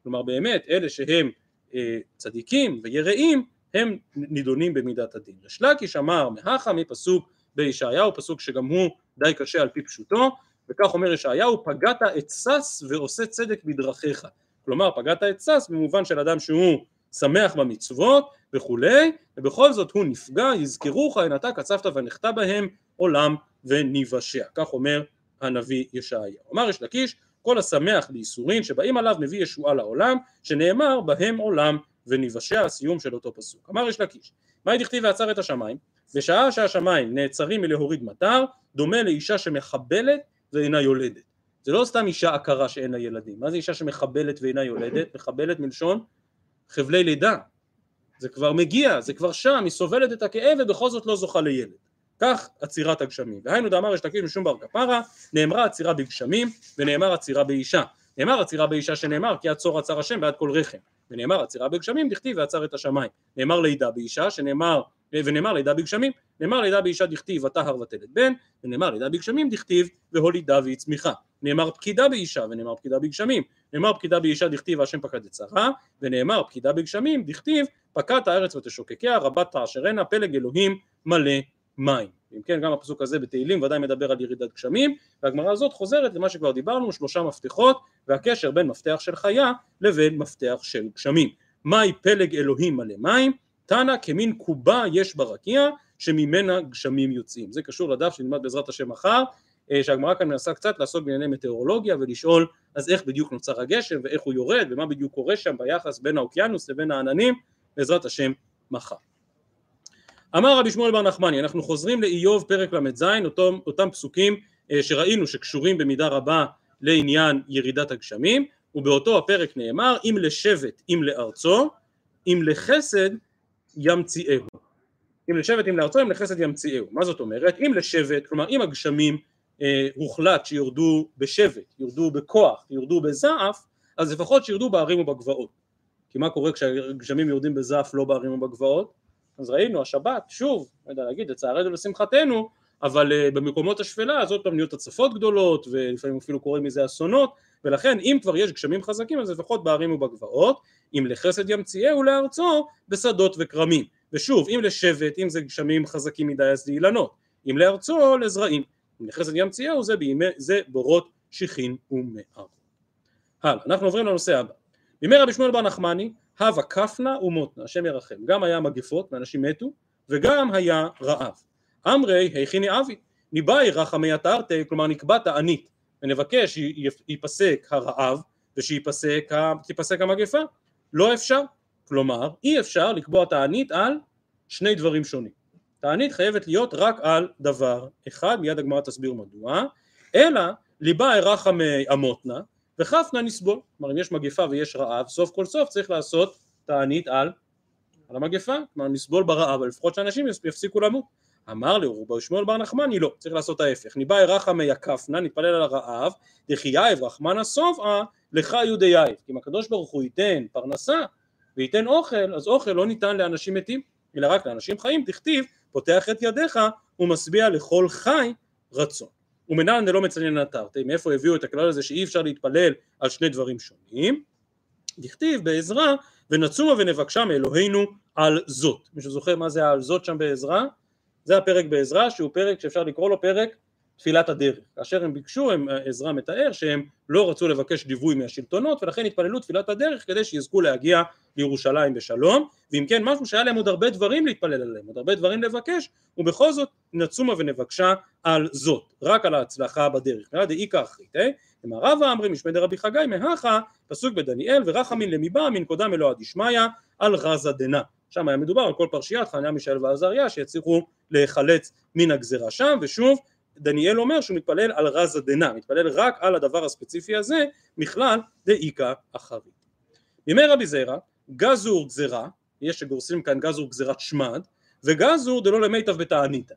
כלומר באמת אלה שהם אה, צדיקים ויראים הם נידונים במידת הדין. ריש לקיש אמר מהכה מפסוק בישעיהו פסוק שגם הוא די קשה על פי פשוטו וכך אומר ישעיהו פגעת את שש ועושה צדק בדרכיך. כלומר פגעת את שש במובן של אדם שהוא שמח במצוות וכולי ובכל זאת הוא נפגע יזכרוך הן אתה קצבת ונחתה בהם עולם וניוושע כך אומר הנביא ישעיהו. אמר יש לקיש כל השמח בייסורין שבאים עליו מביא ישועה לעולם שנאמר בהם עולם וניוושע הסיום של אותו פסוק אמר ריש לקיש מה דכתיב ועצר את השמיים בשעה שהשמיים נעצרים מלהוריד מטר דומה לאישה שמחבלת ואינה יולדת. זה לא סתם אישה עקרה שאין לה ילדים, מה זה אישה שמחבלת ואינה יולדת? מחבלת מלשון חבלי לידה. זה כבר מגיע, זה כבר שם, היא סובלת את הכאב ובכל זאת לא זוכה לילד. כך עצירת הגשמים. והיינו דאמר ריש לקיש משום בר קפרא, נאמרה עצירה בגשמים ונאמר עצירה באישה. נאמר עצירה באישה שנאמר כי עצור עצר השם בעד כל רחם. ונאמר עצירה בגשמים דכתיב ועצר את השמיים. נאמר לידה באישה שנאמר ונאמר לידה בגשמים, נאמר לידה באישה דכתיב ותהר ותלת בן, ונאמר לידה בגשמים דכתיב והולידה והצמיחה, נאמר פקידה באישה ונאמר פקידה בגשמים, נאמר פקידה באישה דכתיב והשם פקד את שרה, ונאמר פקידה בגשמים דכתיב פקדת הארץ ותשוקקיה רבת תעשרנה פלג אלוהים מלא מים. אם כן גם הפסוק הזה בתהילים ודאי מדבר על ירידת גשמים והגמרא הזאת חוזרת למה שכבר דיברנו שלושה מפתחות והקשר בין מפתח של חיה לבין מפתח של גשמים. מהי פלג אלוהים מלא מים תנא כמין קובה יש ברקיע שממנה גשמים יוצאים. זה קשור לדף שנלמד בעזרת השם מחר, אה, שהגמרא כאן מנסה קצת לעסוק בענייני מטאורולוגיה ולשאול אז איך בדיוק נוצר הגשם ואיך הוא יורד ומה בדיוק קורה שם ביחס בין האוקיינוס לבין העננים, בעזרת השם מחר. אמר רבי שמואל בר נחמני, אנחנו חוזרים לאיוב פרק ל"ז, אותם, אותם פסוקים אה, שראינו שקשורים במידה רבה לעניין ירידת הגשמים, ובאותו הפרק נאמר אם לשבט אם לארצו, אם לחסד ימציאהו. אם לשבט אם לארצו אם לחסד ימציאהו. מה זאת אומרת? אם לשבט, כלומר אם הגשמים אה, הוחלט שיורדו בשבט, יורדו בכוח, יורדו בזעף, אז לפחות שירדו בערים ובגבעות. כי מה קורה כשהגשמים יורדים בזעף לא בערים ובגבעות? אז ראינו השבת, שוב, לא יודע להגיד לצערנו ולשמחתנו, אבל uh, במקומות השפלה אז עוד פעם נהיות הצפות גדולות ולפעמים אפילו קוראים מזה אסונות ולכן אם כבר יש גשמים חזקים אז לפחות בערים ובגבעות אם לחסד ימציאהו לארצו בשדות וכרמים. ושוב אם לשבט אם זה גשמים חזקים מדי אז לאילנות אם לארצו לזרעים. אם לחסד ימציאהו זה, זה בורות שיחין ומער הלאה אנחנו עוברים לנושא הבא. בימי רבי שמואל בר נחמני הווה כפנה ומותנה השם ירחם. גם היה מגפות ואנשים מתו וגם היה רעב. אמרי היכיני אבי ניבאי רחמי התרתי כלומר נקבע תענית ונבקש שיפסק הרעב ושתיפסק המגפה. לא אפשר. כלומר אי אפשר לקבוע תענית על שני דברים שונים. תענית חייבת להיות רק על דבר אחד מיד הגמרא תסביר מדוע אלא ליבה רחמי אמותנה וחפנה נסבול. כלומר אם יש מגפה ויש רעב סוף כל סוף צריך לעשות תענית על, על המגפה. כלומר נסבול ברעב אבל לפחות שאנשים יפסיקו למות. אמר לי רבי שמואל בר נחמני לא, צריך לעשות ההפך, ניבאי רחמי יקפנה, נתפלל על הרעב, דחייב רחמנה סובעה, לך יודייב, כי אם הקדוש ברוך הוא ייתן פרנסה וייתן אוכל, אז אוכל לא ניתן לאנשים מתים, אלא רק לאנשים חיים, תכתיב, פותח את ידיך ומשביע לכל חי רצון. ומנהל דלא מצליין נתרתי, מאיפה הביאו את הכלל הזה שאי אפשר להתפלל על שני דברים שונים? דכתיב בעזרה ונצומה ונבקשה מאלוהינו על זאת. מישהו זוכר מה זה על זאת שם בעזרה? זה הפרק בעזרה שהוא פרק שאפשר לקרוא לו פרק תפילת הדרך. כאשר הם ביקשו, הם, עזרא מתאר שהם לא רצו לבקש דיווי מהשלטונות ולכן התפללו תפילת הדרך כדי שיזכו להגיע לירושלים בשלום ואם כן משהו שהיה להם עוד הרבה דברים להתפלל עליהם, עוד הרבה דברים לבקש ובכל זאת נצומה ונבקשה על זאת, רק על ההצלחה בדרך. נראה דאיכא אחרית, אה? אמר רבא אמרי משמי דרבי חגי מהכה פסוק בדניאל ורחמין למיבה מן קודם אלוה דשמיא על רזה דנא שם היה מדובר על כל פרשיית חניה מישאל ועזריה שיצליחו להיחלץ מן הגזרה שם ושוב דניאל אומר שהוא מתפלל על רזה דנה, מתפלל רק על הדבר הספציפי הזה, מכלל דאיכא אחרית. בימי רבי זיירא, גזור גזירה, יש שגורסים כאן גזור גזירת שמד, וגזור דלא למיטב בתעניתא.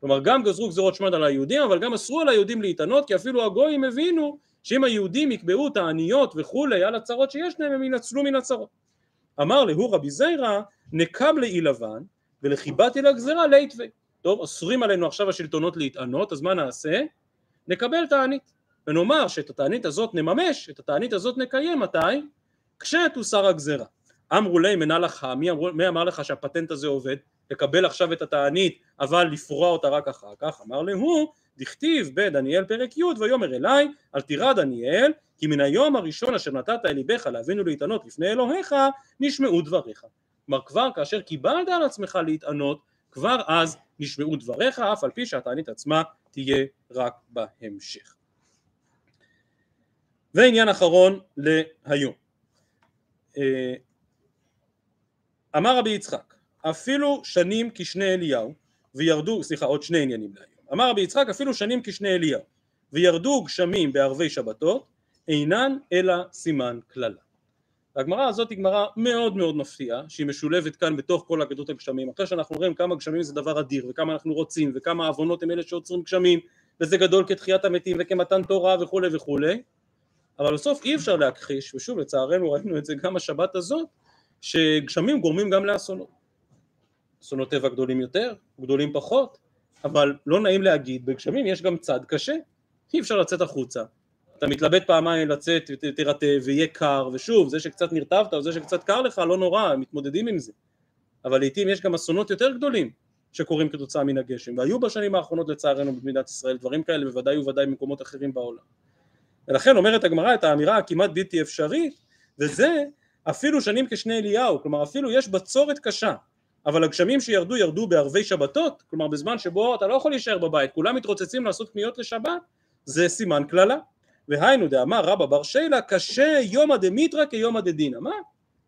כלומר גם גזרו גזירות שמד על היהודים, אבל גם אסרו על היהודים להתענות, כי אפילו הגויים הבינו שאם היהודים יקבעו תעניות וכולי על הצרות שיש להם, הם ינצלו מן הצרות. אמר להו רבי זיירא, נקם לאי לבן, ולחיבתי לגזירה ליתווה. טוב, אוסרים עלינו עכשיו השלטונות להתענות, אז מה נעשה? נקבל תענית. ונאמר שאת התענית הזאת נממש, את התענית הזאת נקיים, מתי? כשתוסר הגזירה. אמרו להם מנה לך, מי, מי אמר לך שהפטנט הזה עובד? לקבל עכשיו את התענית אבל לפרוע אותה רק אחר כך? אמר להו, דכתיב בדניאל פרק י' ויאמר אליי אל תירא דניאל כי מן היום הראשון אשר נתת אל ליבך להבינו להתענות לפני אלוהיך נשמעו דבריך. כלומר כבר כאשר קיבלת על עצמך להתענות כבר אז נשמעו דבריך אף על פי שהתענית עצמה תהיה רק בהמשך. ועניין אחרון להיום אה, אמר רבי יצחק אפילו שנים כשני אליהו וירדו, סליחה עוד שני עניינים להיום, אמר רבי יצחק אפילו שנים כשני אליהו וירדו גשמים בערבי שבתות אינן אלא סימן קללה. הגמרא הזאת היא גמרא מאוד מאוד מפתיעה שהיא משולבת כאן בתוך כל אגדות הגשמים. אחרי שאנחנו רואים כמה גשמים זה דבר אדיר וכמה אנחנו רוצים וכמה עוונות הם אלה שעוצרים גשמים וזה גדול כתחיית המתים וכמתן תורה וכולי וכולי. אבל בסוף אי אפשר להכחיש ושוב לצערנו ראינו את זה גם השבת הזאת שגשמים גורמים גם לאסונות. אסונות טבע גדולים יותר גדולים פחות אבל לא נעים להגיד בגשמים יש גם צד קשה. אי אפשר לצאת החוצה אתה מתלבט פעמיים לצאת, תרטב, ויהיה קר, ושוב, זה שקצת נרטבת או זה שקצת קר לך, לא נורא, מתמודדים עם זה. אבל לעיתים יש גם אסונות יותר גדולים שקורים כתוצאה מן הגשם, והיו בשנים האחרונות לצערנו במדינת ישראל דברים כאלה, בוודאי ובוודאי במקומות אחרים בעולם. ולכן אומרת הגמרא את האמירה הכמעט בלתי אפשרית, וזה אפילו שנים כשני אליהו, כלומר אפילו יש בצורת קשה, אבל הגשמים שירדו ירדו בערבי שבתות, כלומר בזמן שבו אתה לא יכול להישאר בבית, כולם מתרוצצים לעשות קניות לשבת, זה סימן קללה. והיינו דאמר רבא בר שילה קשה יומא דמיתרא כיומא דדינא מה?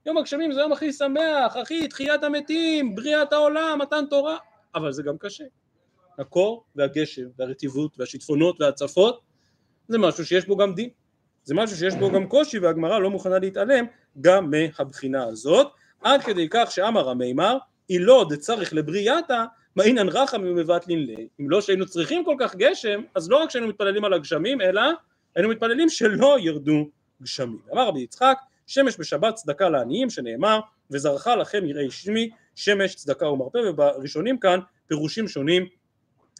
יום הגשמים זה יום הכי שמח, הכי תחיית המתים, בריאת העולם, מתן תורה. אבל זה גם קשה. הקור והגשם והרטיבות והשיטפונות וההצפות זה משהו שיש בו גם דין. זה משהו שיש בו גם קושי והגמרא לא מוכנה להתעלם גם מהבחינה הזאת. עד כדי כך שאמר המימר אילו דצריך לבריאתה מאינן רחם ומבטלין ליה אם לא שהיינו צריכים כל כך גשם אז לא רק שהיינו מתפללים על הגשמים אלא היינו מתפללים שלא ירדו גשמים. אמר רבי יצחק שמש בשבת צדקה לעניים שנאמר וזרחה לכם יראי שמי שמש צדקה ומרפא ובראשונים כאן פירושים שונים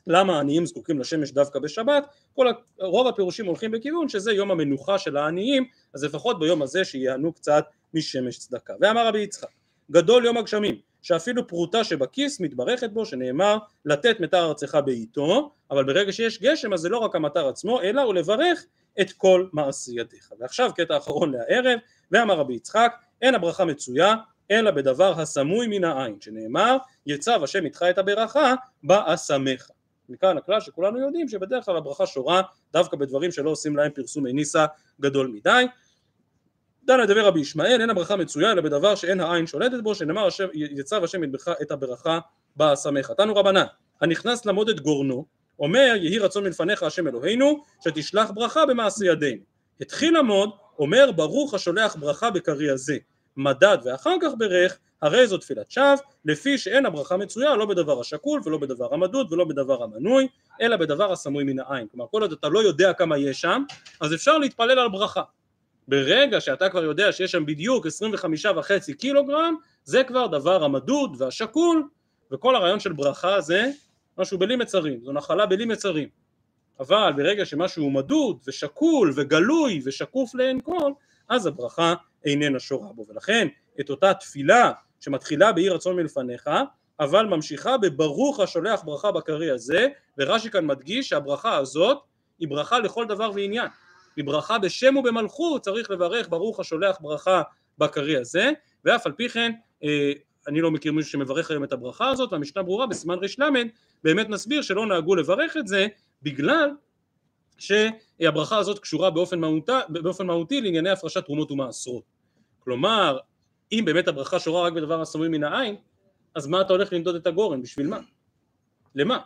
למה העניים זקוקים לשמש דווקא בשבת כל רוב הפירושים הולכים בכיוון שזה יום המנוחה של העניים אז לפחות ביום הזה שיענו קצת משמש צדקה ואמר רבי יצחק גדול יום הגשמים שאפילו פרוטה שבכיס מתברכת בו שנאמר לתת מטר ארצך בעיתו אבל ברגע שיש גשם אז זה לא רק המטר עצמו אלא הוא לברך את כל מעשי ידיך. ועכשיו קטע אחרון להערב, ואמר רבי יצחק, אין הברכה מצויה אלא בדבר הסמוי מן העין, שנאמר יצב השם איתך את הברכה באסמך. מכאן הכלל שכולנו יודעים שבדרך כלל הברכה שורה דווקא בדברים שלא עושים להם פרסום ניסה גדול מדי. לדבר רבי ישמעאל אין הברכה מצויה אלא בדבר שאין העין שולטת בו שנאמר יצב השם את הברכה באסמך. תנו רבנן הנכנס למוד את גורנו אומר יהי רצון מלפניך השם אלוהינו שתשלח ברכה במעשה ידינו. התחיל עמוד אומר ברוך השולח ברכה בקרי הזה. מדד ואחר כך ברך הרי זו תפילת שווא לפי שאין הברכה מצויה לא בדבר השקול ולא בדבר המדוד ולא בדבר המנוי אלא בדבר הסמוי מן העין. כלומר כל עוד אתה לא יודע כמה יש שם אז אפשר להתפלל על ברכה ברגע שאתה כבר יודע שיש שם בדיוק 25 וחצי קילוגרם זה כבר דבר המדוד והשקול וכל הרעיון של ברכה זה משהו בלי מצרים, זו נחלה בלי מצרים. אבל ברגע שמשהו מדוד ושקול וגלוי ושקוף לעין כל, אז הברכה איננה שורה בו. ולכן את אותה תפילה שמתחילה באי רצון מלפניך, אבל ממשיכה בברוך השולח ברכה בקרי הזה, ורש"י כאן מדגיש שהברכה הזאת היא ברכה לכל דבר ועניין. היא ברכה בשם ובמלכות צריך לברך ברוך השולח ברכה בקרי הזה, ואף על פי כן אה, אני לא מכיר מישהו שמברך היום את הברכה הזאת והמשנה ברורה בסימן ר"ל באמת נסביר שלא נהגו לברך את זה בגלל שהברכה הזאת קשורה באופן, מהותה, באופן מהותי לענייני הפרשת תרומות ומעשרות כלומר אם באמת הברכה שורה רק בדבר הסמוי מן העין אז מה אתה הולך למדוד את הגורן בשביל מה? למה?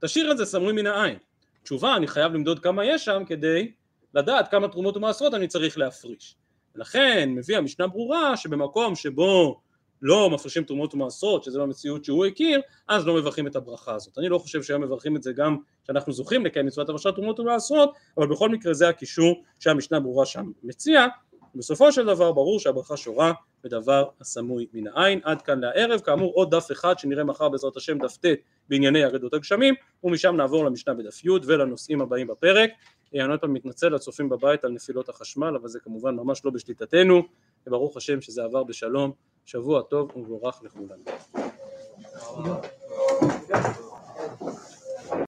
תשאיר את זה סמוי מן העין תשובה אני חייב למדוד כמה יש שם כדי לדעת כמה תרומות ומעשרות אני צריך להפריש. לכן מביא המשנה ברורה שבמקום שבו לא מפרישים תרומות ומעשרות, שזה במציאות שהוא הכיר, אז לא מברכים את הברכה הזאת. אני לא חושב שהיום מברכים את זה גם כשאנחנו זוכים לקיים מצוות הפרשת תרומות ומעשרות, אבל בכל מקרה זה הקישור שהמשנה ברורה שם מציע. בסופו של דבר ברור שהברכה שורה בדבר הסמוי מן העין. עד כאן לערב, כאמור עוד דף אחד שנראה מחר בעזרת השם דף ט' בענייני אגדות הגשמים, ומשם נעבור למשנה בדף י' ולנושאים הבאים בפרק. אני עוד פעם מתנצל לצופים בבית על נפילות החשמל, אבל זה כמובן ממש לא בשליטתנו, וברוך השם שזה עבר בשלום. שבוע טוב ומבורך לכולנו.